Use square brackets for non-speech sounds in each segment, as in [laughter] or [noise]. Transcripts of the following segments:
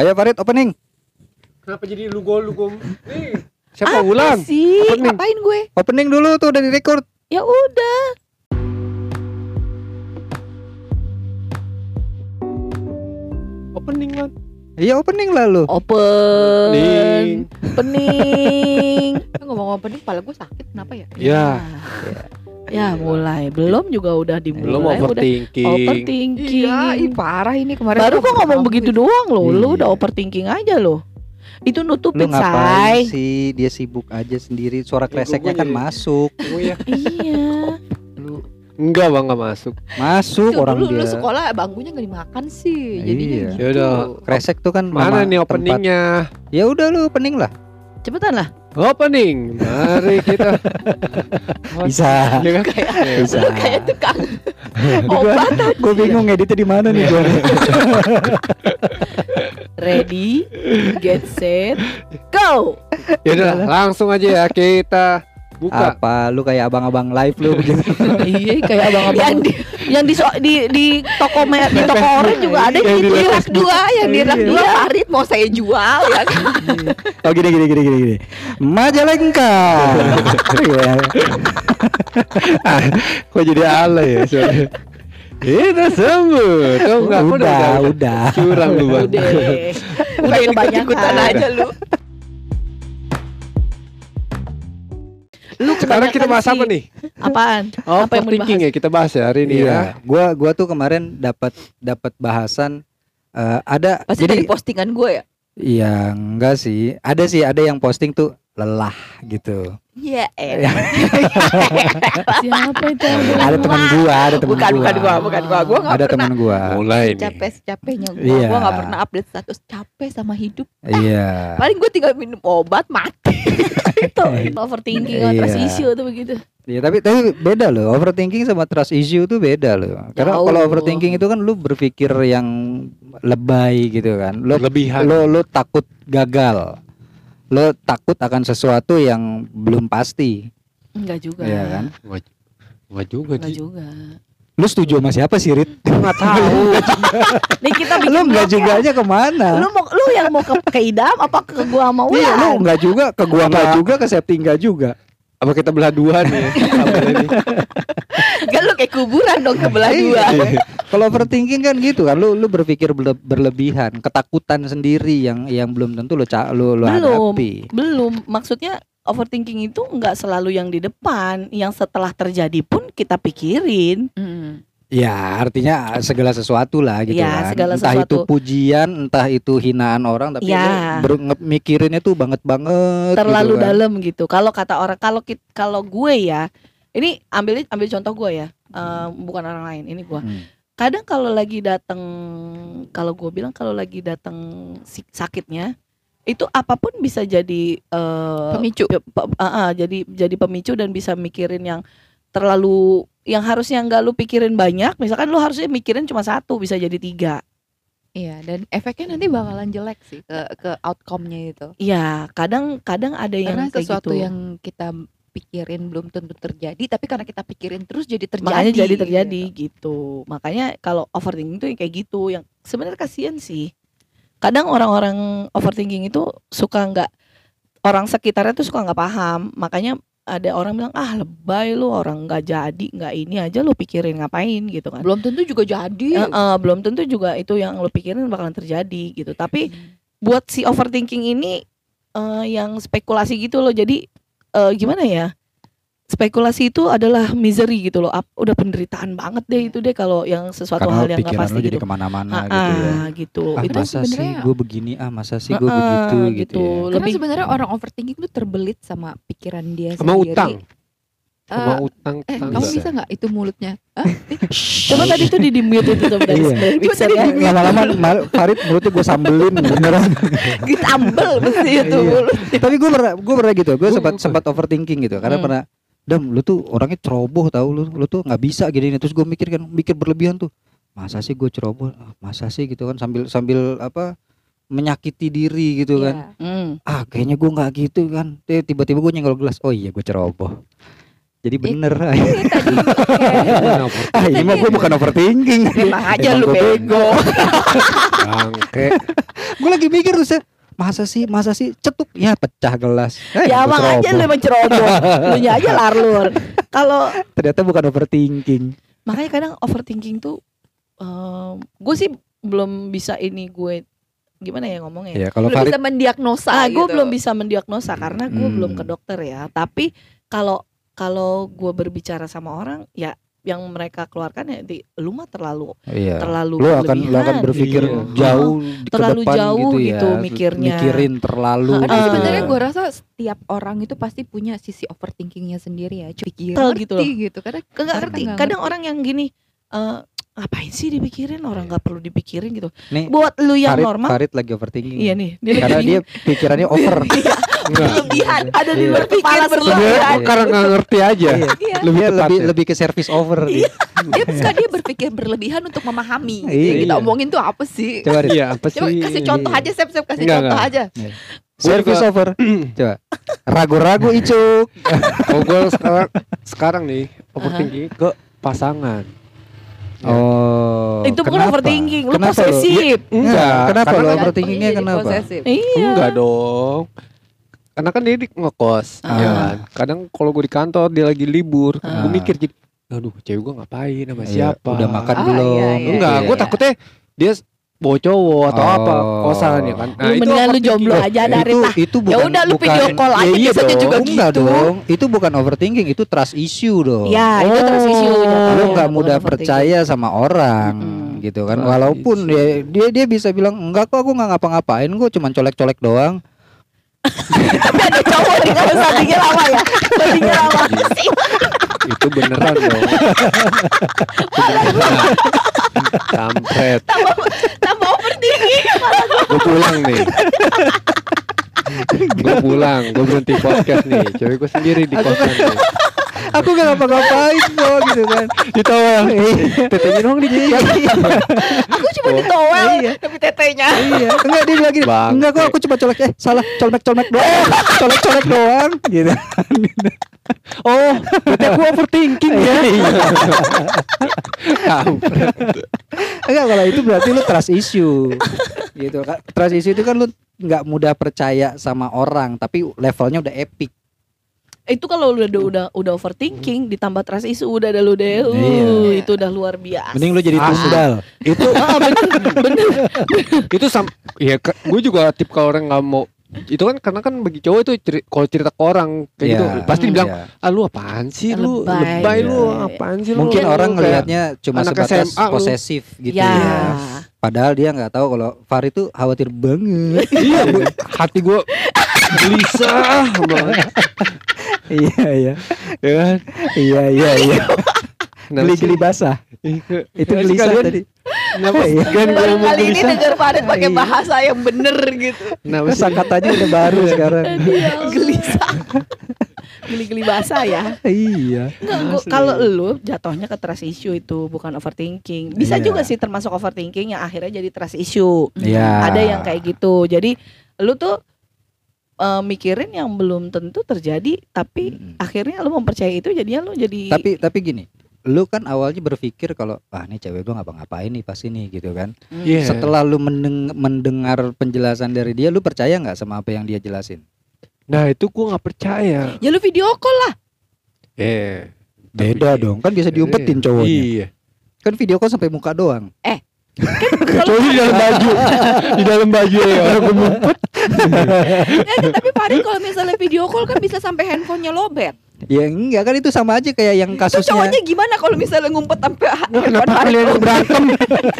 Ayo Farid opening. Kenapa jadi lu gol lu gol? Nih, Apa siapa ulang? sih? Opening. Ngapain gue? Opening dulu tuh udah direkord. Ya udah. Opening kan. Iya opening lah lu. Open. Opening. Pening. [laughs] Ngomong opening kepala gue sakit kenapa ya? Ya, Ya mulai. Belum juga udah dimulai. belum udah overthinking. overthinking. Iya, ih parah ini kemarin. Baru kok ngomong begitu gitu. doang loh. Lu Iya. udah overthinking aja loh. Itu Lu nutupin ngapain say. sih? Dia sibuk aja sendiri. Suara Ya, kreseknya kan jadi- masuk. Oh [laughs] iya. iya. Lu Enggak bang, enggak masuk. masuk Tuh, orang dulu lu dia. sekolah bangkunya gak dimakan sih. Jadinya Iya. gitu. Ya udah. Kresek tuh kan Mana nih openingnya? Ya udah lu opening lah. Cepetan lah. Opening. Mari kita. [laughs] Bisa. Ya kan? Bisa. [laughs] Kayak tukang obat. gua bingung editnya di mana nih gua. [laughs] Ready, get set, go. Ya udah, langsung aja ya kita buka. Apa lu kayak abang-abang live lu [laughs] begitu. iya kayak abang-abang Yang di, yang di di di toko mer di toko orang juga ada Yang gitu di ya. rak dua, yang di rak Iya. dua Farid mau saya jual ya kan. [laughs] Oh gini gini gini gini gini. Majalengka. [laughs] Iya. Kok jadi alay ya? Sorry. Kita sambut. Kau enggak aku udah, udah. Curang lu bang. Udah. Udah kebanyakan. aja lu. Lu Sekarang kita bahas apa nih? Apaan? Oh, Apa yang mau overthinking ya kita bahas ya hari ini ya. Iya. Gua gua tuh kemarin dapat dapat bahasan eh, ada Pasti jadi dari postingan gue ya. Iya, enggak sih. Ada sih, ada yang posting tuh lelah gitu. Iya, eh. Siapa itu? ada teman gua, ada teman Bukan, gua. bukan gua, bukan gua. Gua gak Ada teman gua. Mulai nih. capek-capeknya gua. Iya. Gua gak pernah update status capek sama hidup. Iya. Paling gue tinggal minum obat mati. [laughs] itu overthinking sama trust Iya. issue tuh begitu. Iya, tapi tapi beda loh. Overthinking sama trust issue tuh beda loh. Karena Jauh. kalau overthinking itu kan lu berpikir yang lebay gitu kan. Lu Berlebihan. lu lu takut gagal. Lu takut akan sesuatu yang belum pasti, Enggak juga. Iya kan? Enggak juga Enggak juga. Lu setuju sama siapa sih, Rit? [laughs] Enggak tahu. [laughs] Nih kita bikin lu enggak blog juga ya. aja ke mana? Lu mau lu yang mau ke, ke Idam apa ke gua sama Iya, lu Ulan? enggak juga ke gua enggak juga ke Septi enggak juga. Apa kita belah dua nih? [laughs] Ini. [laughs] Kan lu kayak kuburan dong kebelah dua. Iya. Kalau overthinking kan gitu kan, lu lu berpikir berle- berlebihan, ketakutan sendiri yang yang belum tentu lu lu, lu Belum. hadapi. Belum, maksudnya overthinking itu enggak selalu yang di depan, yang setelah terjadi pun kita pikirin. Hmm. Ya, artinya segala sesuatu lah gitu Ya, kan. segala entah itu sesuatu. pujian, entah itu hinaan orang, tapi Ya. ber- mikirinnya tuh banget banget. terlalu gitu kan. dalam gitu. Kalau kata orang kalau kalau gue ya, ini ambil ambil contoh gue ya, eh, bukan orang lain, ini gue. Hmm. Kadang kalau lagi datang, kalau gue bilang kalau lagi datang si- sakitnya, itu apa pun bisa jadi eh, Pemicu. pe- pe- ah, ah, jadi jadi pemicu dan bisa mikirin yang terlalu yang harusnya nggak lu pikirin banyak, misalkan lu harusnya mikirin cuma satu bisa jadi tiga. Iya, dan efeknya nanti bakalan jelek sih ke ke outcome-nya itu. Iya, kadang kadang ada yang Karena kayak sesuatu gitu. yang kita pikirin belum tentu terjadi, tapi karena kita pikirin terus jadi terjadi. makanya jadi gitu. terjadi gitu. Makanya kalau overthinking itu kayak gitu, yang sebenarnya kasihan sih. Kadang orang-orang overthinking itu suka nggak orang sekitarnya tuh suka nggak paham. Makanya ada orang bilang ah lebay lu orang nggak jadi nggak ini aja lu pikirin ngapain gitu kan. Belum tentu juga jadi. Eh, eh, belum tentu juga itu yang lu pikirin bakalan terjadi gitu. Tapi buat si overthinking ini eh, yang spekulasi gitu loh. Jadi eh, gimana ya? Spekulasi itu adalah misery gitu loh. Ap- udah penderitaan banget deh itu deh kalau yang sesuatu Karena hal yang nggak pasti lu jadi gitu. ke mana-mana Ah, gitu ya. ah, gitu. Ah, itu Itu masa sih sebenarnya- gue begini, ah masa sih gue Ah, begitu gitu. gitu. ya. Karena Lebih sebenarnya orang overthinking tuh terbelit sama pikiran dia Sama sendiri. utang. Eh, Sama utang. eh, utang kamu bisa. bisa nggak itu mulutnya? Hah? [laughs] coba tadi tuh di mute itu tuh dari Iya. dari Coba mixer tadi ya. di-mute. Lama-lama Mal- Farid mulutnya gue sambelin beneran. [laughs] Ditambel mesti itu Iya. mulut. Tapi gue pernah gue pernah gitu. Gue Gua sempat sempat overthinking gitu. Karena Hmm. pernah Dam, lu tuh orangnya ceroboh tau lu, lu tuh nggak bisa gini Terus gue mikir kan, mikir berlebihan tuh. Masa sih gue ceroboh? Ah, Masa sih gitu kan sambil sambil apa menyakiti diri gitu kan. Iya. Hmm. Ah, kayaknya gue nggak gitu kan. Eh, Tiba-tiba gue nyenggol gelas. Oh iya, gue ceroboh. Jadi bener. Kenapa? [laughs] ah, ini mah gue bukan overthinking. Emang aja Emang lu gua bego. Bangke. gue lagi mikir ya, masa sih, masa sih cetuk ya pecah gelas. Eh, ya emang aja lu emang ceroboh. Lu nya aja larlur. [laughs] Kalau Ternyata bukan overthinking. makanya kadang overthinking tuh gue sih belum bisa ini gue gimana ya ngomongnya. Ya kalau Belum Farid bisa mendiagnosa Ah, gue gitu. belum bisa mendiagnosa karena gue Hmm. belum ke dokter ya. Tapi kalau kalau gue berbicara sama orang, ya yang mereka keluarkan ya di lu mah terlalu iya. terlalu Lu akan lu akan berpikir Iya. jauh ke Terlalu depan jauh gitu, gitu ya. mikirnya. Mikirin terlalu. Karena Ah. sebenarnya gue rasa setiap orang itu pasti punya sisi overthinkingnya sendiri ya. Pikir ngerti gitu loh. gitu. Karena Nggak ngerti. Kadang orang yang gini eh ngapain sih dipikirin orang nggak perlu dipikirin gitu. Nih, Buat lu yang Farid, normal, Farid lagi overthinking. iya nih. Dia Karena dia pikirannya [laughs] over. Berlebihan, ada di Iya. luar kepala Berpikir berlebihan. Gua karena nggak ngerti aja. Iya. Iya. Lebih lebih ya. lebih ke service over dia. dia suka dia berpikir berlebihan untuk memahami. gitu. Iya. Yang kita omongin tuh apa sih? Coba Rit. Iya, apa sih? Coba kasih contoh aja, Sep, Sep kasih Enggak, contoh aja. Service over. [clears throat] Coba. Ragu-ragu Icuk. Oh, gue sekarang sekarang nih overthinking ke pasangan. Oh. Itu bukan kenapa? overthinking, lu Kenapa posesif. Enggak, Kenapa lo kan- overthinkingnya kenapa? posesif. Iya. Enggak dong. Karena kan dia di ngekos, Ah. ya kan. Kadang kalau gue di kantor dia lagi libur, Ah. gue mikir jadi, aduh cewek gue ngapain sama Iya, siapa? Udah makan Ah, belum? iya, iya, Enggak, iya, gue iya. takutnya dia bawa cowok atau Oh. apa kosan ya kan. Lu mendingan lu jomblo aja dari itu itu bukan Ya udah lu bukan- video call aja Ya iya biasanya dong. juga Enggak gitu. dong, itu bukan overthinking, itu trust issue dong. Ya, itu Oh. terus isu Lu nggak bukan mudah percaya sama orang, Mm-mm. gitu kan. Trust Walaupun issue. dia dia dia bisa bilang enggak kok aku nggak ngapa-ngapain, gue cuma colek-colek doang. [laughs] Tapi ada cowok nih kalau sandingnya lama ya. Sandingnya lama [laughs] sih. Itu beneran dong. Itu beneran. Kampret. Tambah overthinking. Gue pulang nih. Gue pulang, gue berhenti podcast nih. Cewek gue sendiri di kosan nih. Aku nggak ngapa-ngapain kok, gitu kan. Ditawar. Tetenya dong dicicip. Aku cuma ditowel tapi tetenya. iya, enggak dia bilang gini, enggak kok aku cuma colek eh salah colek-colek doang, colek-colek doang, gitu. Oh, berarti aku overthinking ya. Enggak kalau itu berarti lu trust issue. gitu kan. Trust issue itu kan lu nggak mudah percaya sama orang, tapi levelnya udah epic. Itu kalau udah udah udah overthinking ditambah trust isu udah ada lu deh. Uh, Iya. itu udah luar biasa. Mending lu jadi Ah. tumbal. itu [laughs] itu sam ya gue juga tipe kalau orang nggak mau itu kan karena kan bagi cowok itu ceri- kalau cerita ke orang kayak gitu Iya. pasti Hmm. dibilang Iya. ah lu apaan sih lu Lebay. lebay lu Iya. apaan sih lu Mungkin Lu orang kayak- ngelihatnya cuma anak sebatas SMA lu. posesif gitu ya. ya. Padahal dia nggak tahu kalau Far itu khawatir banget. [laughs] iya Bu. hati gue gelisah banget iya iya. ya kan Iya iya iya. Geli-geli basah. Ke- Itu sih gelisah tadi. kenapa Iya. kan Baru ngomong kali ini gelisah denger Farid pakai Iya. bahasa yang bener gitu. kenapa sih Kata-katanya udah baru sekarang. Gelisah. Geli-geli basah ya. iya. Kalau lu jatuhnya ke trust issue itu bukan overthinking. Bisa Iya. juga sih termasuk overthinking yang akhirnya jadi trust issue. Iya. Ada yang kayak gitu. Jadi lu tuh eh, mikirin yang belum tentu terjadi tapi Mm-mm. akhirnya lu mempercayai itu jadinya lu jadi Tapi tapi gini, lu kan awalnya berpikir kalau ah nih cewek gua ngapa-ngapain nih pasti nih gitu kan. Hmm. Iya. Setelah lu mendeng- mendengar penjelasan dari dia, lu percaya nggak sama apa yang dia jelasin? nah itu gue nggak percaya Ya lu video call lah. eh Beda tapi- dong, kan bisa diumpetin cowoknya. iya Kan video call sampai muka doang. [laughs] cowoknya di dalam [laughs] baju di dalam baju ya orang gue ngumpet Nggak, tapi Farid kalau misalnya video call kan bisa sampai handphonenya lobet. Ya enggak kan itu sama aja kayak yang Terus kasusnya. cowoknya gimana kalau misalnya ngumpet sampai Nah, kenapa kalian berantem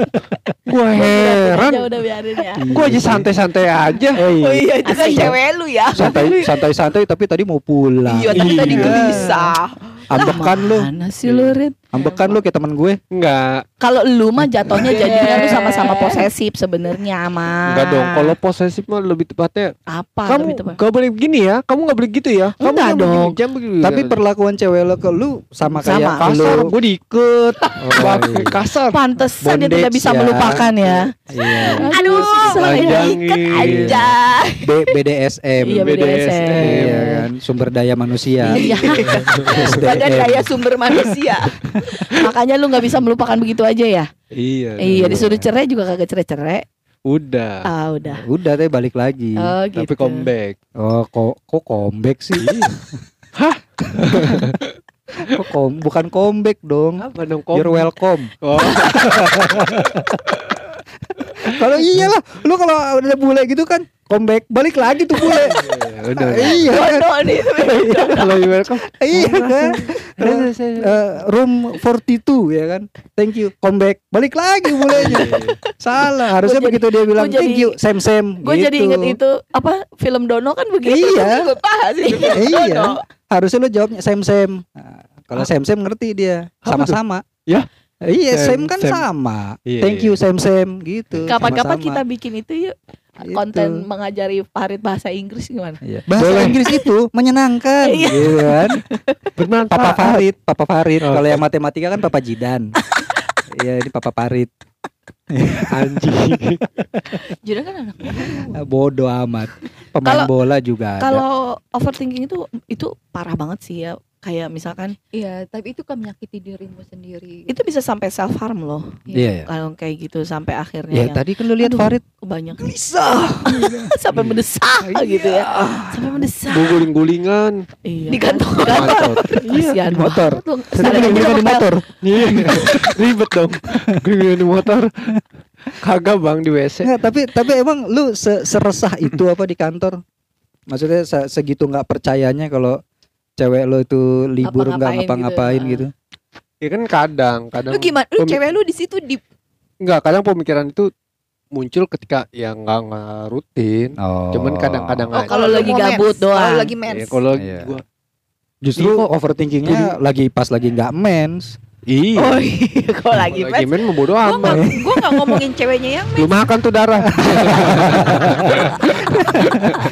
[laughs] gue heran Ya udah biarin ya. gue aja santai-santai aja [laughs] Oh iya itu kan cewek lu ya. santai santai santai tapi tadi mau pulang. Iya tapi tadi Iya. gelisah. Ambekan lu, Mana sih lu Rit? ambekan lu kayak teman gue. Enggak, Kalau lu mah jatuhnya Iya. jadinya lu sama-sama posesif sebenarnya mah. enggak dong. Kalau posesif mah lebih tepatnya apa kamu lebih tepat? gak boleh begini ya. Kamu gak boleh gitu ya. Kamu Enggak begini, dong. begini. Tapi perlakuan cewek lo ke lu sama kayak Sama. kasar, lu. gue diiket. Oh, iya. kasar. Pantesan dia tidak bisa ya. melupakan ya. Iya. Aduh, Panjangin. aja. B, BDSM. Iya, BDSM. Iya kan, sumber daya manusia. Iya. Badan daya sumber manusia. Makanya lu nggak bisa melupakan begitu aja ya. Iya. Iya, disuruh cerai juga kagak cerai-cerai. Udah. Ah, udah. Udah teh balik lagi. Oh, gitu. Tapi comeback. Oh, kok kok comeback sih? Hah? [laughs] kok kom bukan comeback dong. Apa dong You're welcome. Oh, [laughs] Kalau iyalah, lu kalau udah bule gitu kan comeback, balik lagi tuh bule. iya, udah. udah. iya kan? Nih. [laughs] Kalau you welcome. Iya kan? Eh, room 42 ya kan. Thank you. Comeback. Balik lagi bulenya. Salah. Harusnya Gua jadi- begitu dia bilang jadi- thank you Sam Sam Gue jadi inget itu apa film Dono kan begitu. Iya. Gue paham sih. [laughs] Iya. Harusnya lu jawabnya Sam Sam. Nah, kalau Sam Sam ngerti dia. Sama-sama. Ya? Iya, Sam- Sam kan Sam. sama. Iya, Thank iya. you Sam Sam gitu. Kapan-kapan kita bikin itu yuk. Gitu. Konten mengajari Farid bahasa Inggris gimana? Iya. Bahasa Boleh. Inggris itu menyenangkan Iya. gitu kan. Bermanfaat. Papa Farid, Papa Farid. Oh. Kalau yang matematika kan Papa Jidan. [laughs] Iya, ini Papa Farid. [laughs] Anjing. Jadi kan anak Ah, Bodoh amat. Pemain Kalau- bola juga. Kalau overthinking itu itu parah banget sih ya. Kayak misalkan Iya, tapi itu kan menyakiti dirimu sendiri. itu bisa sampai self harm loh. Iya, iya. Kalau kayak gitu sampai akhirnya Ya yang tadi kan lu lihat. Farid banyak bisa. [laughs] sampai mendesak gitu ya. Sampai mendesak. Gue guling-gulingan. Iya. Di kantor. Kantor. Kasihan di motor. bilang aja di motor. Iya. [laughs] Ribet dong. Guling-gulingan di motor. Kagak bang di WC. Nggak, tapi tapi emang lu se- seresah itu apa di kantor? Maksudnya se- segitu nggak percayanya kalau cewek lu itu libur nggak Ngapa-ngapain gitu. gitu. Ya kan kadang, kadang. Lu gimana? Lu cewek lu di situ di Enggak, kadang pemikiran itu muncul ketika ya nggak nggak rutin. Oh. Cuman kadang-kadang Oh, kalau lagi gabut mens. doang. Kalau lagi mens. Ya, kalau Iya. gua Justru Iya, overthinkingnya lagi pas lagi nggak mens. Iya. Oh iya, [laughs] kalau lagi lagi mens. main mau bodo Gua amat. nggak gua nggak ngomongin ceweknya yang Lu makan tuh darah. [laughs]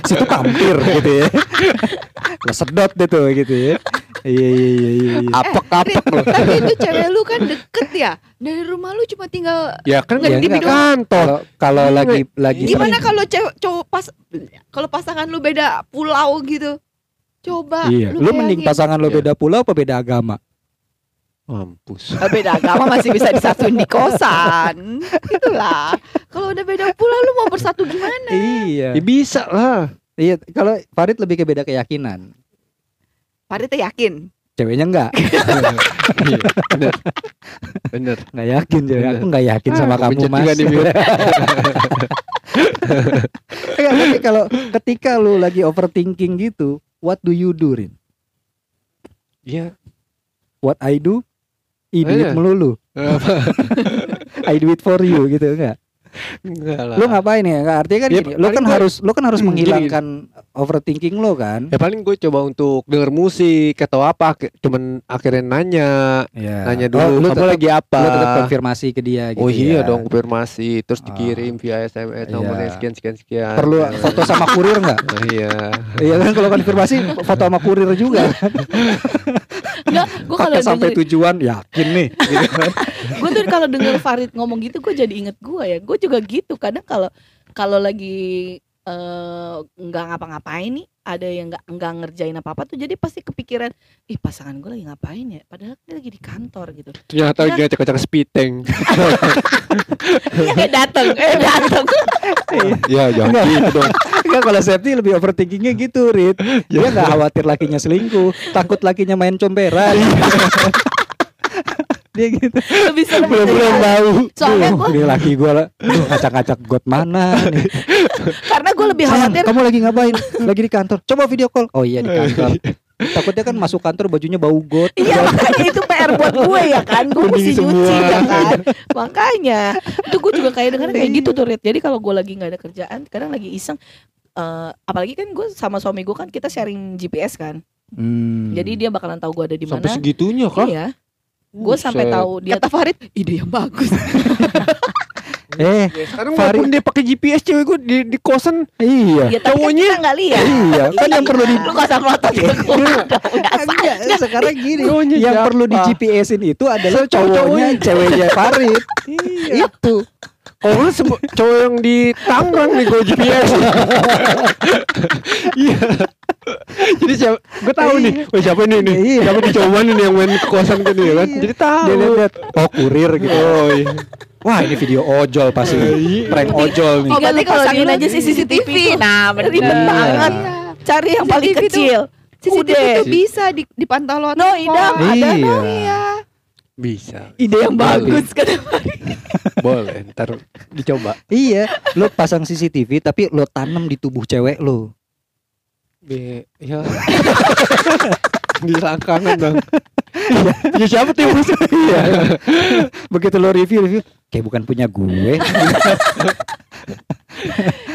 Situ kampir gitu ya. Lah sedot deh tuh gitu ya. Iya iya iya iya. iya. Apek-apek Rit, lu. Tapi itu cewek lu kan deket ya. Dari rumah lu cuma tinggal Ya kan Ya, di enggak. kantor. Kalau kalau Iya, lagi lagi Gimana kalau cewek cowok pas kalau pasangan lu beda pulau gitu? Coba Iya, lu mending bayangin. pasangan lo Iya. beda pulau apa beda agama? Mampus. Eh, Beda agama masih bisa disatuin di kosan. Itulah. Kalau udah beda pulau lu mau bersatu gimana? Iya. Ya bisa lah. Iya, kalau Farid lebih ke beda keyakinan. Farid tuh yakin. Ceweknya enggak, [laughs] Iya, bener. Bener. enggak yakin cewek. Aku enggak yakin Ah, sama kamu, Mas. juga nih, Mil. Enggak, tapi kalau ketika lu lagi overthinking gitu, what do you do, Rin? Iya. What I do? I do it Iya. melulu. [laughs] I do it for you gitu enggak? Enggak lah. Lu ngapain ya? Enggak artinya kan Ya, gini, lu kan gua- harus lu kan harus Hmm, [clears throat] gini, menghilangkan overthinking lo kan? Ya paling gue coba untuk denger musik atau apa, cuman akhirnya nanya, Iya. nanya Oh, dulu lu kamu tetap- lagi apa. Lu tetap konfirmasi ke dia gitu oh iya ya. dong konfirmasi, terus dikirim via SMS nomornya Iya. sekian sekian sekian. Perlu Ya. foto sama kurir enggak? Oh, [laughs] iya. Iya kan kalau konfirmasi foto sama kurir juga. [laughs] Enggak, gua kalau sampai denger, tujuan yakin nih [laughs] gitu kan. gua tuh kalau denger Farid ngomong gitu gue jadi inget gue ya. Gue juga gitu. Kadang kalau kalau lagi eh, nggak ngapa-ngapain nih, ada yang nggak nggak ngerjain apa-apa tuh jadi pasti kepikiran, ih pasangan gue lagi ngapain ya? Padahal dia lagi di kantor gitu. Ternyata [laughs] Iya. lagi ngacak-ngacak spiteng. eh dateng, eh dateng. ya jangan gitu dong. Enggak kalau Septi lebih overthinkingnya gitu, Rit. Dia nggak khawatir lakinya selingkuh, takut lakinya main comberan. [laughs] Dia gitu. Lebih [laughs] serem. Belum belum tahu. Soalnya Duh, gua- ini laki gue lah. Ngacak-ngacak got mana nih? Karena gue lebih khawatir kamu lagi ngapain? Lagi di kantor. Coba video call. Oh iya di kantor. [laughs] Takutnya kan masuk kantor bajunya bau got. Iya makanya itu PR buat gue ya kan Gue mesti nyuci ya kan Makanya Itu gue juga kayak dengar kayak gitu tuh Rit Jadi kalau gue lagi gak ada kerjaan Kadang lagi iseng eh, Apalagi kan gue sama suami gue kan Kita sharing GPS kan Hmm. Jadi dia bakalan tahu gue ada di Sampai mana segitunya kah? Iya Gue sampai tahu dia Kata Farid, ide yang bagus. [laughs] eh Ya, sekarang Farid- walaupun dia pakai GPS cewek gue di di kosan. Iya. Ya Cowoknya- kita gak lihat. Iya, kan yang perlu di Lu gak usah melotot ya Enggak, sekarang gini. Cowoknya yang siapa? perlu di GPS-in itu adalah cowoknya ceweknya Farid. Iya. itu Oh lu cowok yang di Tangerang nih gue GPS. [laughs] Iya. Jadi siapa? Gue tahu nih. Wah siapa nih nih? Iya. Siapa nih cowok nih yang main ke kosan kan ya kan? Jadi tahu. Dia lihat oh kurir gitu. Oh iya. Wah, ini video ojol pasti. Iya. Prank ojol nih. Oh, berarti kalau pasangin dulu aja di CCTV. Nah, bener. Ribet Iya. banget. Cari yang paling kecil. CCTV itu bisa di, dipantau lewat No, idam ada. Iya. no. Iya. Bisa. Ide yang bagus kan. [laughs] Boleh. Ntar dicoba. Iya, lo pasang CCTV tapi lo tanam di tubuh cewek lo. Be, ya. [laughs] di selangkangan dong. ya siapa tuh? Iya. Begitu lo review review, kayak bukan punya gue.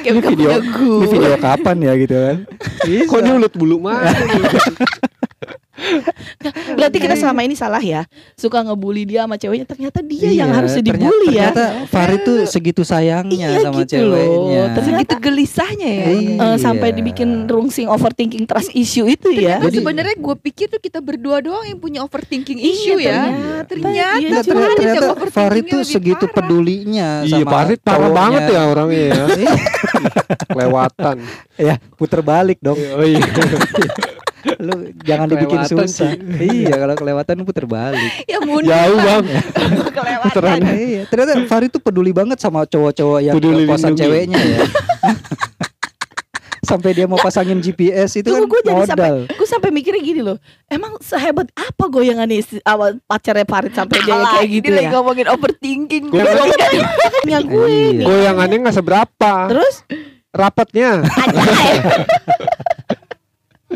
Kayak bukan video, punya gue. ini video kapan ya gitu kan? Kok ini ulut bulu mah? Berarti kita selama ini salah ya. Suka ngebully dia sama ceweknya. Ternyata dia yang Iya, harusnya ternyata- dibully ya. Ternyata Farid tuh segitu sayangnya Iya sama gitu loh. ceweknya. Ternyata- Segitu gelisahnya ya. Iya. Eh, sampai dibikin rungsing overthinking trust issue itu ya. Ternyata Jadi- sebenarnya gue pikir tuh kita berdua doang yang punya overthinking Iya, issue ya. ternyata. Ternyata, Iya, ternyata, Farid yang ternyata overthinkingnya Farid tuh segitu parah. pedulinya Iya, sama Farid parah cowoknya. banget ya orangnya ya. Iya, Kelewatan. ya puter balik dong. Oh iya. Lu jangan dibikin Kelewatan susah. iya, kalau kelewatan lu puter balik. Ya mundur. Jauh bang. Kelewatan. iya, ternyata Farid tuh peduli banget sama cowok-cowok yang Peduli kosan ceweknya ya. [laughs] Sampai dia mau pasangin GPS itu Tunggu, kan gua jadi sampai- modal. Gue sampai mikirnya gini loh. Emang sehebat apa goyangan nih si- awal pacarnya Farid sampai dia kayak gitu ini lagi ya? ngomongin overthinking. Gue Yang gue Iya. goyangannya nggak seberapa. Terus Rapatnya, [laughs]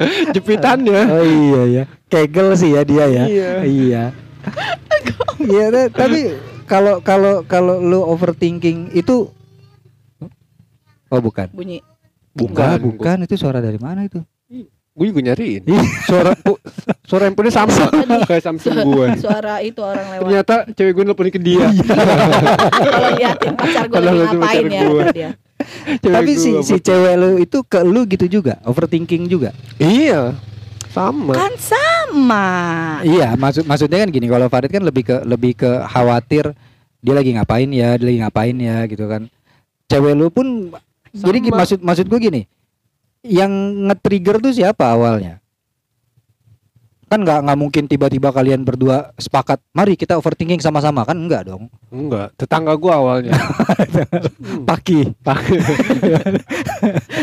[laughs] jepitannya. Oh iya ya. Kegel sih ya dia ya. Iya. Iya. [laughs] Iya, ta- tapi kalau kalau kalau lu overthinking itu Oh, bukan. bunyi. Bukan, Bukan, bukan. Itu suara dari mana itu? Gue juga nyariin. Ih. Suara suara handphonenya sama kayak Samsung gue. Suara itu orang lewat. Ternyata cewek gue nelfonin ke dia. Kalau liatin pacar gue lagi ngapain ya dia. Cewek Tapi si si cewek lu itu ke lu gitu juga, overthinking juga. Iya. Sama. Kan sama. Iya, maksud maksudnya kan gini, kalau Farid kan lebih ke lebih ke khawatir dia lagi ngapain ya, dia lagi ngapain ya gitu kan. Cewek lu pun jadi Sama. maksud maksud gue gini. Yang nge-trigger tuh siapa awalnya? Kan nggak nggak mungkin tiba-tiba kalian berdua sepakat, mari kita overthinking sama-sama kan enggak dong. Enggak, tetangga gue awalnya. [laughs] Hmm. Paki.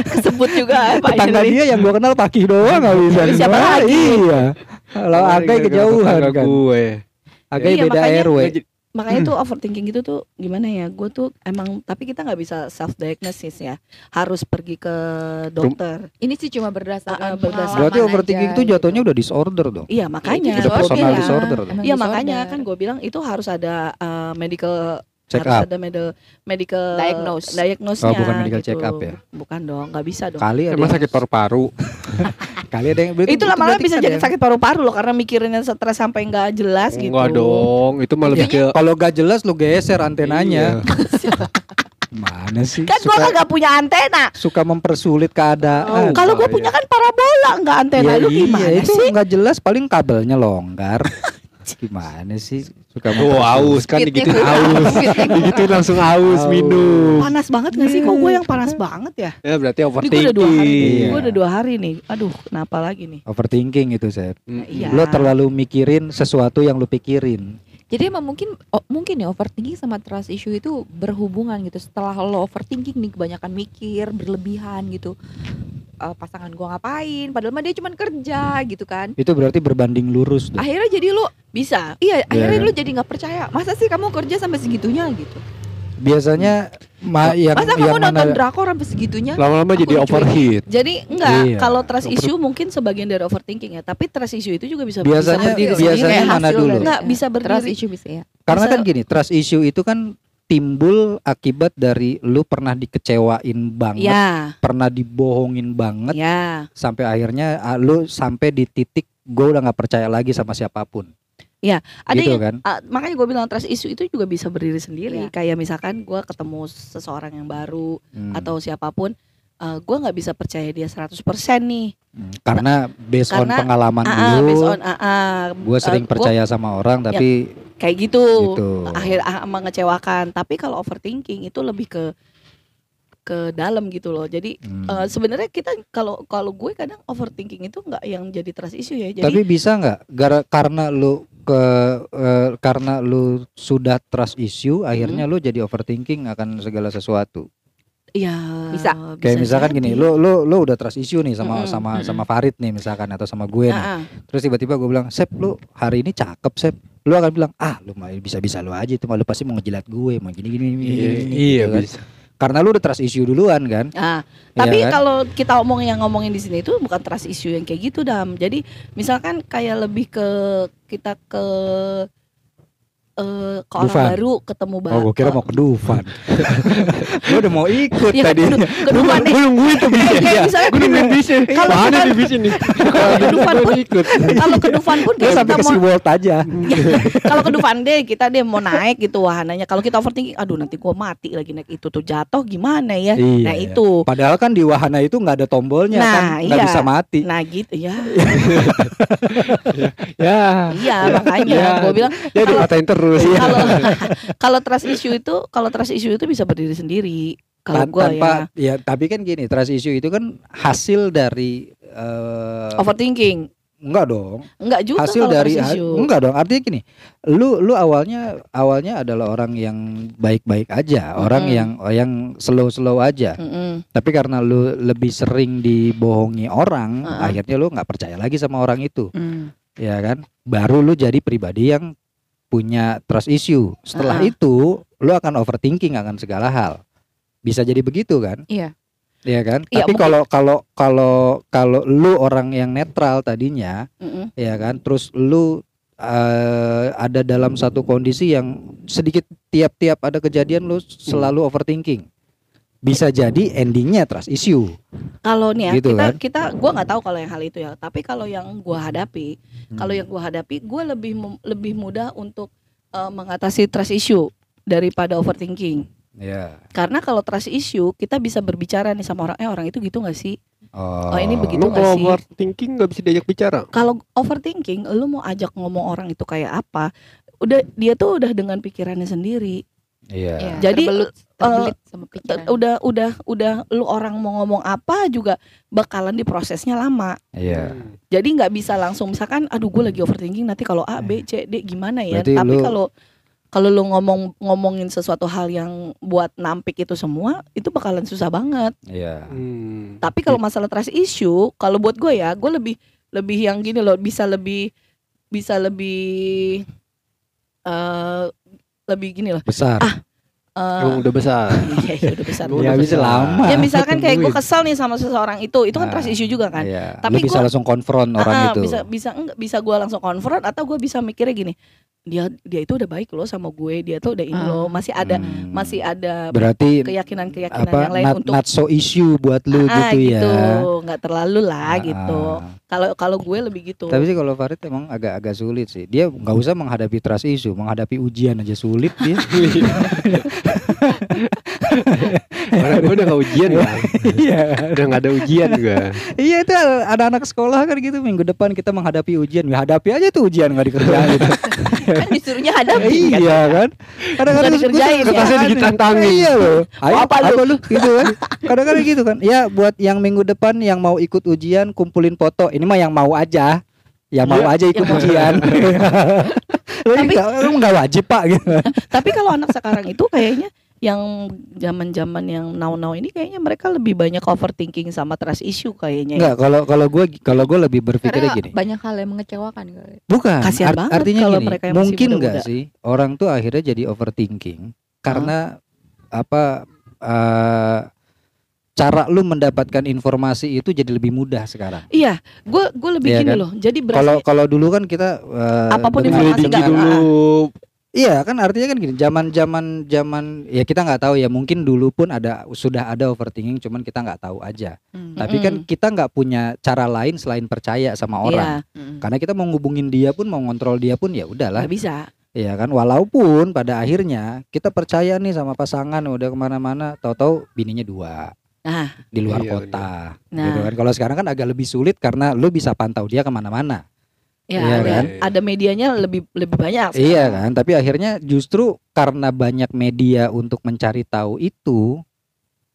Kesebut [laughs] juga [laughs] Pak Tetangga dia yang gua kenal Paki doang nggak bisa. Siapa lagi? Iya. Kalau Agai gara-gara kejauhan kan. gue. Agai Iya, beda makanya- RW. Makanya tuh overthinking itu tuh gimana ya? Gue tuh emang tapi kita nggak bisa self diagnosis ya. Harus pergi ke dokter. Ini sih cuma Ah, ah, berdasarkan berdasarkan. Berarti overthinking aja itu gitu. jatuhnya udah disorder dong. Iya makanya. Udah personal Iya. disorder. Iya makanya kan gue bilang itu harus ada uh, medical Check harus up. ada medical medical Diagnose. diagnosenya Oh, bukan medical gitu. check up ya? Bukan dong, nggak bisa dong. Kali ada yang- sakit paru-paru. [laughs] kali ada yang berarti- itu lama-lama bisa kan jadi ada sakit paru-paru loh karena mikirinnya stres sampai nggak jelas gitu. Enggak dong, itu malah lebih Kalau gak jelas lu geser antenanya. Iya. [laughs] Mana sih? Kan gua suka, kagak punya antena. suka mempersulit keadaan. Oh, Kalau gue iya. punya kan parabola nggak antena Ya lu iya, gimana itu sih? nggak jelas paling kabelnya longgar. [laughs] [laughs] gimana sih? Suka Oh, aus kan Fitnya digituin kurang. aus. Fitnya digituin langsung aus Aus. minum. Panas banget gak sih? Kok gue yang panas banget ya? Ya berarti Ini gue udah dua hari nih. Iya. Gue udah dua hari nih. Aduh, kenapa lagi nih? Overthinking itu, Sep. Mm-mm. Iya. Lo terlalu mikirin sesuatu yang lu pikirin. Jadi emang mungkin oh, mungkin ya overthinking sama trust issue itu berhubungan gitu. Setelah lo overthinking nih kebanyakan mikir, berlebihan gitu. Eh, pasangan gua ngapain? Padahal mah dia cuma kerja gitu kan. Itu berarti berbanding lurus tuh. Akhirnya jadi lo Bisa. iya, akhirnya kan? lo jadi nggak percaya. Masa sih kamu kerja sampai segitunya gitu? Biasanya ma yang Masa yang kamu nonton mana drakor sampai segitunya? Lama-lama jadi overheat. Jadi enggak, Iya. kalau trust issue mungkin sebagian dari overthinking ya, tapi trust issue itu juga bisa Biasanya- bisa berdiri biasanya sendiri. mana dulu? Enggak, bisa Trust berdiri. issue bisa ya. karena bisa- kan gini, trust issue itu kan timbul akibat dari lu pernah dikecewain banget, Ya, pernah dibohongin banget ya. sampai akhirnya lu sampai di titik gue udah nggak percaya lagi sama siapa pun. Ada gitu yang kan? ah, makanya gue bilang trust issue itu juga bisa berdiri sendiri. Iya. Kayak misalkan gue ketemu seseorang yang baru Hmm. atau siapa pun, eh, gue nggak bisa percaya dia 100% nih. Hmm. karena based on karena- pengalaman Ah, ah, lu, based on ah, ah, gue sering gua- percaya sama orang tapi kayak gitu. Gitu. Akhir ah, mengecewakan. Tapi kalau overthinking itu lebih ke ke dalam gitu loh. Jadi Hmm. eh, sebenarnya kita kalau kalau gue kadang overthinking itu nggak yang jadi trust issue ya. Jadi Tapi bisa nggak gara karena lu ke eh, karena lu sudah trust issue akhirnya lu jadi overthinking akan segala sesuatu. Ya Bisa. Kayak misalkan gini, lu lu lu udah trust issue nih sama Mm-mm, sama mm-mm. sama Farid nih misalkan atau sama gue nih. Ah, ah. Terus tiba-tiba gue bilang, "Sep, lu hari ini cakep, Sep." Lu akan bilang, "Ah, lu mah bisa-bisa lu aja itu mah lu pasti mau ngejilat gue, mau gini gini gini." Iya, gini, gini," iya gitu kan. bisa. Karena lu udah trust issue duluan kan. Ah, Iya tapi kan? kalau kita omong yang ngomongin di sini itu bukan trust issue yang kayak gitu dam. Jadi misalkan kayak lebih ke kita ke eh ke orang Dufan. baru ketemu baru. Oh, gue kira mau ke Dufan. [laughs] Gue udah mau ikut Iya kan tadi. ke, Dufan deh. Gue nungguin tuh. Kayak misalnya Gue nungguin. Kalau Mana kita- nih bisa nih? Kalau ke Dufan pun ikut. kalau ke Dufan pun Gue kayak sampai kita ke mau SeaWorld aja. [laughs] Ya, kalau ke Dufan deh kita deh mau naik gitu wahananya. Kalau kita overthinking, aduh nanti gua mati lagi naik itu tuh jatuh gimana ya? Iya, nah iya. itu. Padahal kan di wahana itu nggak ada tombolnya Nah, kan, nggak iya. bisa mati. Nah gitu ya. [laughs] Ya. Iya makanya Ya. gua bilang Ya dikatain terus. Kalau [laughs] kalau trust issue itu kalau trust issue itu bisa berdiri sendiri. Kalau gua tanpa ya ya tapi kan gini, trust issue itu kan hasil dari eh overthinking. enggak dong. Enggak juga hasil dari issue. enggak dong. Artinya gini, lu lu awalnya awalnya adalah orang yang baik-baik aja, orang Mm-mm. yang yang slow-slow aja. Mm-mm. Tapi karena lu lebih sering dibohongi orang, Uh-uh. akhirnya lu nggak percaya lagi sama orang itu. Mm. ya kan baru lu jadi pribadi yang punya trust issue. Setelah Ah. itu lu akan overthinking akan segala hal. Bisa jadi begitu kan? Iya. ya kan? Iya, tapi kalau kalau kalau kalau lu orang yang netral tadinya Mm-mm. ya kan? Terus lu eh, ada dalam satu kondisi yang sedikit tiap-tiap ada kejadian lu selalu overthinking bisa jadi endingnya trust issue Kalau nih ya Gitu kita kan? kita gua nggak tahu kalau yang hal itu ya. Tapi kalau yang gua hadapi, Hmm. kalau yang gua hadapi, gua lebih mem- lebih mudah untuk eh, mengatasi trust issue daripada overthinking. ya Karena kalau trust issue kita bisa berbicara nih sama orang, eh orang itu gitu nggak sih? oh, Oh, ini begitu Lu sih? overthinking nggak bisa diajak bicara. Kalau overthinking, lu mau ajak ngomong orang itu kayak apa? Udah dia tuh udah dengan pikirannya sendiri. Iya Iya, Jadi, terbelut, terbelit sama Te- pikiran. Udah udah udah lu orang mau ngomong apa juga bakalan diprosesnya lama. iya. Jadi nggak bisa langsung misalkan aduh gue lagi overthinking nanti kalau A B C D gimana ya. Berarti Tapi kalau kalau lu ngomong ngomongin sesuatu hal yang buat nampik itu semua itu bakalan susah banget. iya Hmm. Tapi kalau masalah trust issue, kalau buat gue ya, gue lebih lebih yang gini loh, bisa lebih bisa lebih eh lebih gini loh. besar Emang udah besar. [laughs] iya, iya, udah besar. Ya udah bisa lama. Ya misalkan kayak gue kesel nih sama seseorang itu, itu kan Ah, trust issue juga kan. Iya. Tapi Lu bisa gua- langsung konfront orang ah, itu. bisa bisa enggak bisa gue langsung konfront atau gue bisa mikirnya gini dia dia itu udah baik loh sama gue dia tuh udah ini Ah. loh masih ada Hmm. masih ada berarti keyakinan keyakinan apa yang lain not, untuk not so issue buat lu ah, gitu ya. nggak terlalu Ah, lah gitu kalau kalau gue lebih gitu Tapi sih kalau Farid emang agak-agak sulit sih. Dia nggak usah menghadapi trust issue, menghadapi ujian aja sulit dia. [laughs] Orang gue udah gak ujian ya. Iya. Udah gak ada ujian gue. Iya itu ada anak sekolah kan gitu minggu depan kita menghadapi ujian. Ya hadapi aja tuh ujian nggak dikerjain gitu. [laughs] kan disuruhnya hadapi kan iya kan. Kadang-kadang dikerjain, gua- ya. Kertasnya ditantangin. Iya loh. Ayo Apa apa, lu? [laughs] gitu kan. Kadang-kadang gitu kan. Ya buat yang minggu depan yang mau ikut ujian kumpulin foto. Ini mah yang mau aja. Yang mau Iya. aja ikut ujian. [laughs] Tapi nggak wajib pak gitu. [laughs] tapi kalau anak sekarang itu kayaknya yang zaman-zaman yang now-now ini kayaknya mereka lebih banyak overthinking sama trust issue kayaknya ya. Enggak, kalau kalau gue kalau gue lebih berpikirnya gini. banyak hal yang mengecewakan kali. Bukan. Kasihan art- banget artinya kalau gini, mereka yang mungkin nggak muda-muda. sih orang tuh akhirnya jadi overthinking karena apa eh, cara lu mendapatkan informasi itu jadi lebih mudah sekarang. Iya, gue gue lebih Iya gini kan? loh. Jadi Kalau berarti kalau dulu kan kita eh, Apa pun informasi dengan- dulu. Iya kan artinya kan gini, zaman zaman zaman ya kita nggak tahu ya mungkin dulu pun ada sudah ada overthinking, cuman kita nggak tahu aja. Hmm. Tapi kan kita nggak punya cara lain selain percaya sama orang. Iya, Hmm. Karena kita mau ngubungin dia pun mau ngontrol dia pun ya udahlah. bisa. Iya kan, walaupun pada akhirnya kita percaya nih sama pasangan udah ke mana-mana, tahu-tahu bininya dua Nah, di luar Iya, kota, Nah. gitu kan. Kalau sekarang kan agak lebih sulit karena lu bisa pantau dia ke mana-mana, Ya, Iya ada, kan? ada medianya lebih lebih banyak. sekarang. Iya kan, tapi akhirnya justru karena banyak media untuk mencari tahu itu,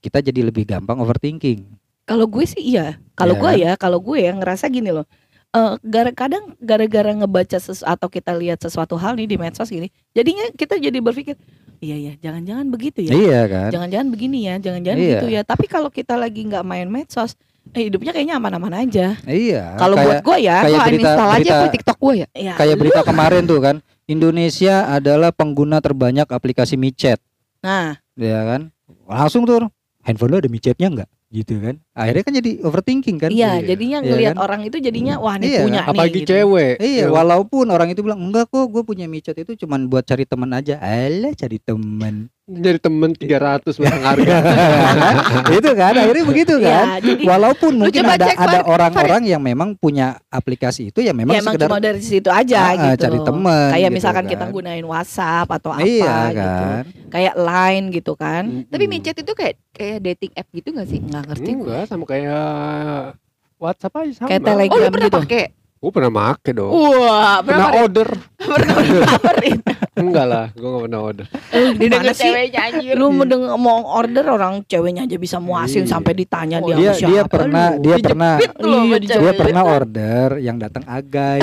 kita jadi lebih gampang overthinking. Kalau gue sih iya. Kalau Iya gue kan? ya, kalau gue yang ngerasa gini loh. Eh gara kadang gara-gara ngebaca sesu, atau kita lihat sesuatu hal nih di medsos gini, jadinya kita jadi berpikir, iya ya, jangan-jangan begitu ya. Iya kan? Jangan-jangan begini ya, jangan-jangan Iya. gitu ya. Tapi kalau kita lagi nggak main medsos, eh, hidupnya kayaknya aman-aman aja. Iya. Kalau buat gue ya, kayak berita- aja berita- ke TikTok gue ya. ya kayak berita kemarin tuh kan, Indonesia adalah pengguna terbanyak aplikasi micet, nah ya kan? Langsung tuh, handphone lo ada micetnya nggak? Gitu kan? Akhirnya kan jadi overthinking kan? iya, Iya. jadinya Iya ngelihat kan? orang itu jadinya wah nih Iya, punya nih. Apalagi gitu. cewek. Iya, Yang- walaupun orang itu bilang enggak kok, gue punya micet itu cuman buat cari teman aja. Alah, cari teman. Jadi temen 300 masang harga. [laughs] itu kan, akhirnya begitu kan? Iya, jadi Walaupun mungkin coba ada cek, ada orang-orang yang memang punya aplikasi itu ya memang ya emang sekedar cuma dari situ aja Ah, ah, gitu. cari teman. Kayak gitu misalkan kan. kita gunain WhatsApp atau apa Iya gitu. kan. Kayak Line gitu kan. Tapi Mm-mm. micet itu kayak kayak dating app gitu gak sih? Nggak ngerti gue. Enggak sama kayak WhatsApp aja sama. Kayak Oh, Telegram lu pernah gitu. pakai? Gue pernah make dong. Wah, pernah berapa order. [laughs] pernah ditawarin? Enggak lah, gue gak pernah order. Lu gimana sih? ceweknya anjir. Lu mau deng- mau order orang ceweknya aja bisa muasin Iya. sampai ditanya Oh, dia Dia sama dia siapa pernah lu. dia pernah Dijepit lu sama Iya, dia pernah order yang datang agai.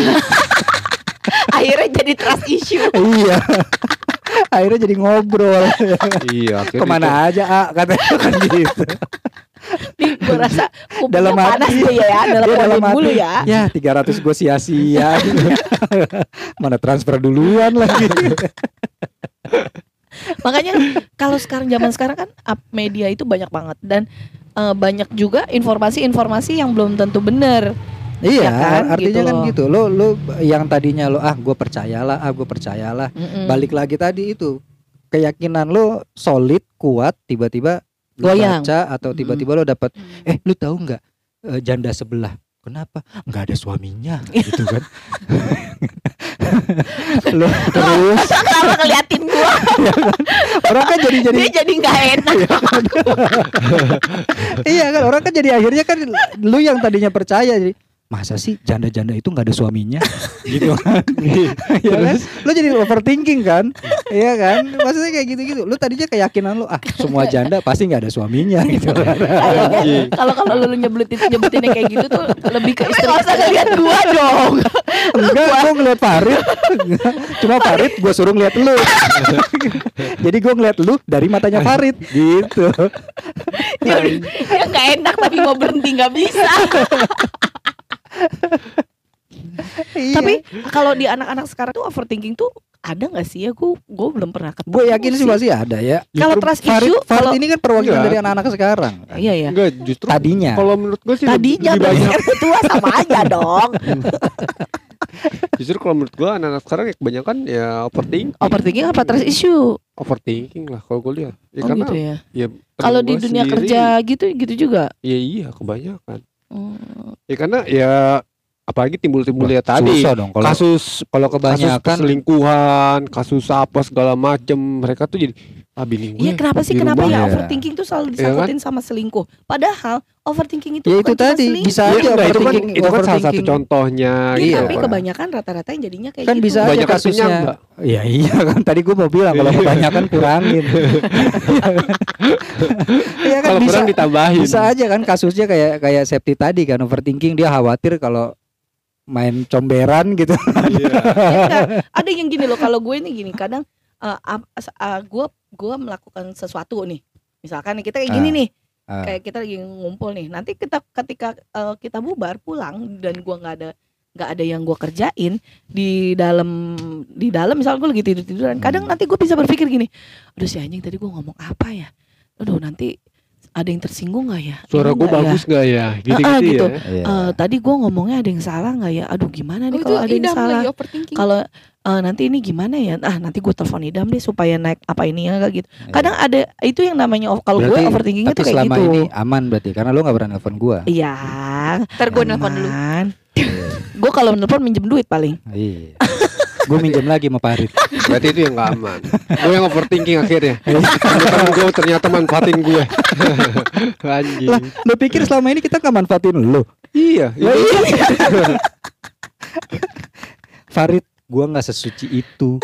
[laughs] akhirnya jadi trust issue. [laughs] iya. Akhirnya jadi ngobrol. iya, Ke mana aja, ah, katanya kan gitu. Nih gua rasa Dalam hati. panas dia ya, dalam Dia dalam dulu hati. ya. Ya 300 gue sia-sia [laughs] Mana transfer duluan lagi Makanya kalau sekarang zaman sekarang kan up media itu banyak banget dan eh, banyak juga informasi-informasi yang belum tentu benar. Iya Ya kan, artinya gitu kan loh. gitu Lo lo yang tadinya lo ah gue percayalah ah gue percayalah Mm-mm. Balik lagi tadi itu Keyakinan lo solid kuat tiba-tiba lo Goyang. baca atau tiba-tiba lo dapat eh lu tahu nggak eh, janda sebelah? Kenapa? Nggak ada suaminya. [laughs] Gitu kan. [laughs] Lo terus. [laughs] kalau ngeliatin gua? Orang kan jadi jadi dia jadi nggak enak. iya kan? Orang kan jadi akhirnya kan lu yang tadinya percaya jadi masa sih janda-janda itu nggak ada suaminya? [laughs] Gitu kan? Ya kan? Lu jadi overthinking kan? Iya kan? Maksudnya kayak gitu-gitu. Lu tadinya keyakinan lu ah semua janda pasti nggak ada suaminya gitu kan? [laughs] Kayaknya kalau kalau lu nyebutin nyebutinnya kayak gitu tuh lebih ke istri. Enggak usah ngeliat gua dong. enggak gua ngeliat Farid. [laughs] Cuma Farid. Gua suruh ngeliat lu. Jadi gua ngeliat lu dari matanya Farid. Gitu. Dia nggak enak tapi mau berhenti nggak bisa. Iya. Tapi kalau di anak-anak sekarang tuh overthinking tuh ada nggak sih ya? Gue gue belum pernah ketemu. gue yakin sih masih ada ya Kalau trust Farid, issue, Farid kalau ini kan perwakilan Enggak. dari anak-anak sekarang iya ya. Enggak, justru tadinya kalau menurut gue sih Tadinya lebih banyak. kan [laughs] tua sama aja dong. [laughs] Justru kalau menurut gue anak-anak sekarang ya kebanyakan ya overthinking. Overthinking apa trust issue? Overthinking lah kalau gue lihat. Ya Oh karena gitu ya. ya Kalau di dunia sendiri, kerja gitu gitu juga. Ya iya kebanyakan. Hmm. Ya karena ya apalagi timbul-timbul ya tadi susah dong kalau kasus kalau kasus kebanyakan perselingkuhan, kasus apa segala macem mereka tuh jadi ah bini gue. Iya kenapa sih kenapa ya ya. overthinking tuh selalu Iya kan? disangkutin sama selingkuh? Padahal overthinking itu ya itu tadi selingkuh. bisa Iya, aja enggak, itu kan overthinking itu kan salah satu overthinking. contohnya Iya, Iya, tapi kebanyakan rata-rata yang jadinya kayak kan gitu. bisa aja kasusnya. Iya iya kan tadi gue mau bilang kalau kebanyakan kurangin. [laughs] Iya kan Kalau bisa kurang ditambahin. bisa aja kan kasusnya kayak kayak Septi tadi kan overthinking dia khawatir kalau main comberan gitu. Iya. Ya enggak, ada yang gini loh kalau gue nih gini kadang eh, ap- as- eh, gue gue melakukan sesuatu nih misalkan nih kita kayak gini Ah, nih ah. kayak kita lagi ngumpul nih nanti kita ketika eh, kita bubar pulang dan gue nggak ada nggak ada yang gue kerjain di dalam di dalam misal gue lagi tidur tiduran kadang Hmm. nanti gue bisa berpikir gini aduh si anjing tadi gue ngomong apa ya aduh nanti ada yang tersinggung nggak ya Suara gue nggak ya? bagus gak ya? [laughs] Gitu-gitu Ah, gitu. ya. Eh, tadi gue ngomongnya ada yang salah nggak ya aduh gimana Oh, nih itu kalau ada yang salah kalau eh, nanti ini gimana ya ah nanti gue telepon idam deh supaya naik apa ini ya gitu Iya. kadang ada itu yang namanya kalau gue overthinkingnya tuh kayak selama gitu ini aman berarti karena lu nggak pernah nelfon gua. iya Ntar gue nelfon dulu. [laughs] gue kalau nelfon minjem duit paling Iya. [laughs] gue minjem lagi sama Farid. Berarti itu yang gak aman. gue yang overthinking akhirnya. Temen gue ternyata manfaatin gue. [laughs] Anjing. Lah, lu pikir selama ini kita nggak manfaatin lu? Iya. Lah, iya. Farid, gua nggak sesuci itu. [laughs]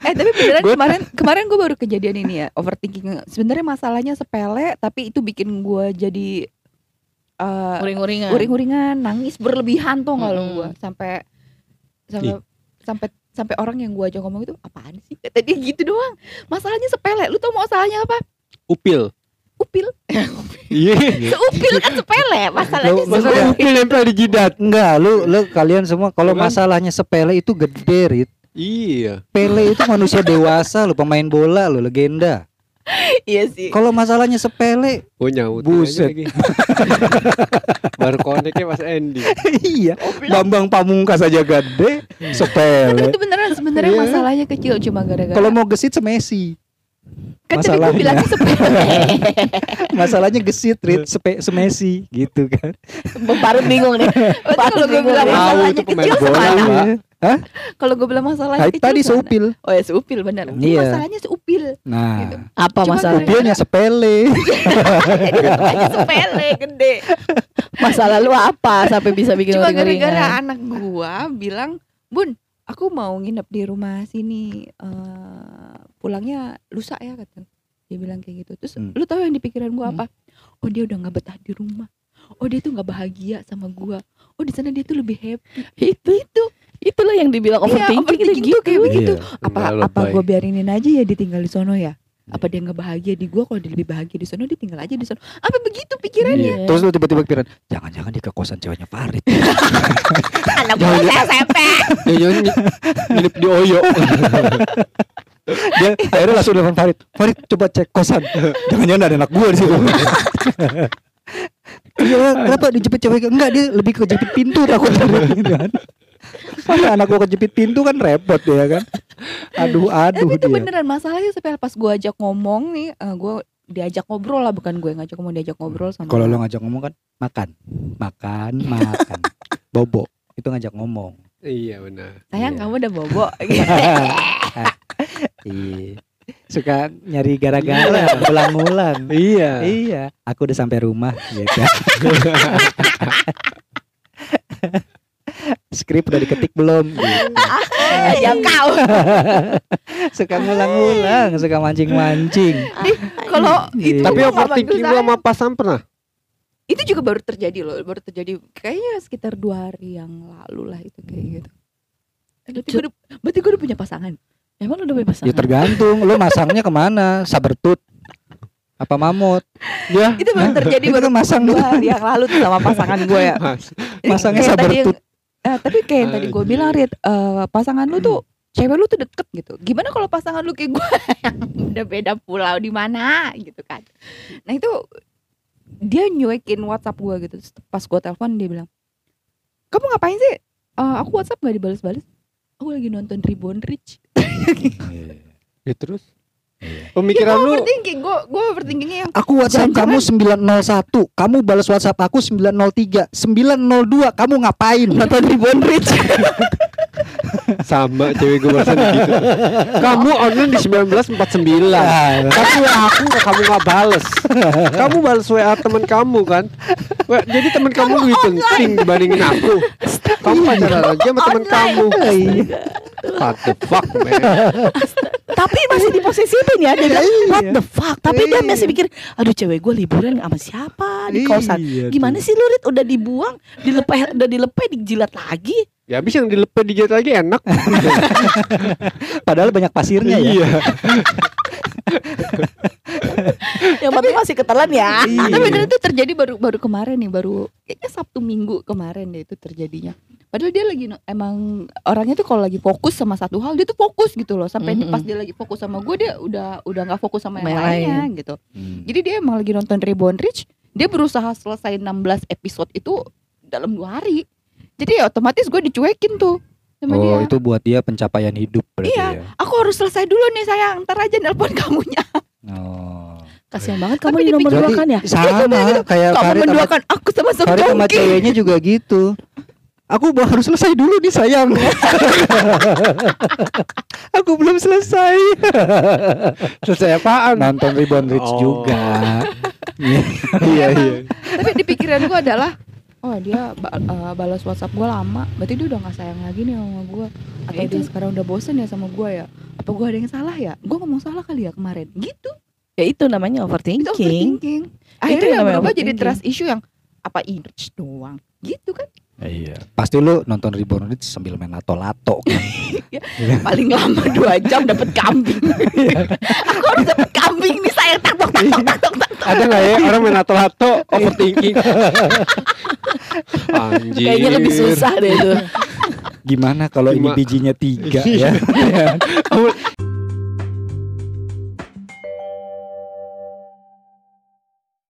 Eh tapi beneran kemarin kemarin gue baru kejadian ini ya overthinking. Sebenarnya masalahnya sepele tapi itu bikin gue jadi eh Uring-uringan. uring-uringan, nangis berlebihan tuh nggak lo Mm-mm. gue sampai sampai sampai sampai orang yang gue ajak ngomong itu apaan sih? Kata dia [laughs] gitu doang. Masalahnya sepele. Lu tau masalahnya apa? Upil. Upil. [laughs] Iya. Seupil kan sepele. Masalahnya Lu- Masa sepele. upil nempel di jidat? Enggak, lu lu kalian semua kalau masalahnya sepele itu gede, Rit. Iya. Pele itu manusia dewasa lo, pemain bola lo, legenda. Iya sih. Kalau masalahnya sepele, Oh nyaut Buset. lagi. [laughs] Baru koneknya Mas Andy. iya. Bambang Pamungkas aja gede, Tapi sepele. itu beneran sebenarnya Iya. masalahnya kecil cuma gara-gara Kalau mau gesit semesi. kan tadi gue masalahnya. bilangnya sepele. [laughs] Masalahnya gesit, Rit, sepe, semesi gitu kan. Baru bingung nih. [laughs] Berarti kalau gue bilang masalahnya kecil bola, semana? Pak. Kalau gue bilang masalahnya Tadi, kecil tadi seupil. Oh ya seupil bener. Ini Iya. masalahnya seupil. Nah, Gitu. Apa Cuma [laughs] masalahnya? upilnya sepele. Jadi sepele gede. Masalah lu apa sampai bisa bikin Cuma gara-gara anak gua bilang, "Bun, aku mau nginep di rumah sini. eh, pulangnya lusa ya," kata. Dia bilang kayak gitu. Terus Hmm. lu tahu yang di pikiran gua Hmm. apa? Oh, dia udah nggak betah di rumah. Oh, dia tuh nggak bahagia sama gua. Oh, di sana dia tuh lebih happy. itu itu itulah yang dibilang Iya, overthinking, overthinking gitu. kayak begitu. Iya. Apa Enggak apa gua biarinin aja ya dia tinggal di sono ya? Apa dia nggak bahagia di gua kalau dia lebih bahagia di sono dia tinggal aja di sono. Apa begitu pikirannya? Iya. Terus lu tiba-tiba pikiran, jangan-jangan di kekosan ceweknya Farid. [laughs] Anak gua SMP. Dia jangan nginep di Oyo. Dia akhirnya langsung telepon Farid. Farid coba cek kosan. Jangan-jangan ada anak gua di situ. Iya, kenapa dijepit cewek? Enggak, dia lebih ke jepit pintu takutnya gitu [laughs] kan. [laughs] Masa anak gua kejepit pintu kan repot ya kan. Aduh, aduh Tapi itu dia. beneran masalahnya sepele pas gua ajak ngomong nih, eh, gua diajak ngobrol lah bukan gue ngajak ngomong diajak ngobrol sama Kalau lo ngajak ngomong kan makan, makan, makan. [laughs] Bobo itu ngajak ngomong. Iya benar. sayang Iya. kamu udah bobo [laughs] Iya. Suka nyari gara-gara, ulang-ulang. Iya. Iya, aku udah sampai rumah gitu. Skrip udah diketik belum? [laughs] Gitu. ya kau [laughs] suka ngulang-ngulang, suka mancing-mancing. kalau itu Iya. Tapi overthinking lu saya. sama pasan pernah? itu juga baru terjadi loh baru terjadi kayaknya sekitar dua hari yang lalu lah itu kayak gitu berarti gue udah, berarti gue udah punya pasangan Emang lu udah punya pasangan? Ya tergantung, lo masangnya ke mana? Sabertut apa mamut? Ya. itu baru terjadi Itu baru masang dua hari yang lalu tuh sama pasangan gue ya [laughs] Masangnya sabertut. Eh, tapi kayak yang tadi gue bilang Rit eh, pasangan lu tuh cewek lu tuh deket gitu. Gimana kalau pasangan lu kayak gue [laughs] yang udah beda pulau di mana gitu kan? Nah itu dia nyuekin WhatsApp gue gitu. Terus pas gue telepon dia bilang kamu ngapain sih? Eh, aku WhatsApp gak dibales-bales aku lagi nonton Reborn Rich. [laughs] Ya terus? Pemikiran gue lu overthinking gue gue overthinkingnya yang Aku WhatsApp kamu 901, kamu balas WhatsApp aku 903, 902, kamu ngapain? Nonton Ribbon Rich. [laughs] sama cewek gue barusan gitu. Kamu online di 1949. Tapi WA aku kamu nggak bales. Kamu balas WA teman kamu kan? Jadi teman kamu lebih penting dibandingin aku. Kamu pacaran aja sama teman kamu. What the fuck, man? Tapi masih diposesifin ya dia bilang what Iya. the fuck. Tapi dia Iya. masih pikir aduh cewek gue liburan sama siapa di kosan. Iya Gimana sih lu Rit udah dibuang, dilepeh udah dilepeh dijilat lagi. Ya habis yang dilepet digigit lagi enak. [laughs] Padahal banyak pasirnya ya. Iya. [laughs] Yang penting masih ketelan ya. Iya. tapi itu terjadi baru baru kemarin nih baru kayaknya Sabtu Minggu kemarin deh itu terjadinya padahal dia lagi emang orangnya tuh kalau lagi fokus sama satu hal dia tuh fokus gitu loh sampai Mhm. pas dia lagi fokus sama gue dia udah udah nggak fokus sama yang Sama yang lainnya gitu Hmm. jadi dia emang lagi nonton Reborn Rich dia berusaha selesai 16 episode itu dalam dua hari jadi ya otomatis gue dicuekin tuh sama dia Oh, itu buat dia pencapaian hidup berarti Iya. ya. aku harus selesai dulu nih sayang ntar aja nelpon [laughs] kamunya Oh. Kasihan banget kamu Tapi di nomor dua kan ya. sama kayak kamu Farid sama, menduakan aku sama Farid sama jongki ceweknya juga gitu. Aku mau harus selesai dulu nih sayang. [laughs] Aku belum selesai. Selesai apaan? Nonton Ribbon Rich Oh. juga. [laughs] Iya, iya. tapi di pikiran gue adalah oh dia ba- eh, balas WhatsApp gue lama. Berarti dia udah nggak sayang lagi nih sama gue atau Ya itu. dia sekarang udah bosen ya sama gue ya? Apa gue ada yang salah ya? Gue ngomong salah kali ya kemarin? Gitu. Ya itu namanya itu overthinking. overthinking. Itu akhirnya yang namanya berubah jadi overthinking. trust issue yang apa image doang. Gitu kan Iya. Pasti lu nonton Reborn Rich sambil main lato-lato kan. [laughs] paling lama dua jam dapat kambing [laughs] aku harus dapat kambing nih saya tak tok tak tok tak tok tak tok. Ada nggak ya orang main lato-lato [laughs] overthinking? Anjir. Kayaknya lebih susah deh itu. Gimana kalau ini bijinya tiga Iya. ya?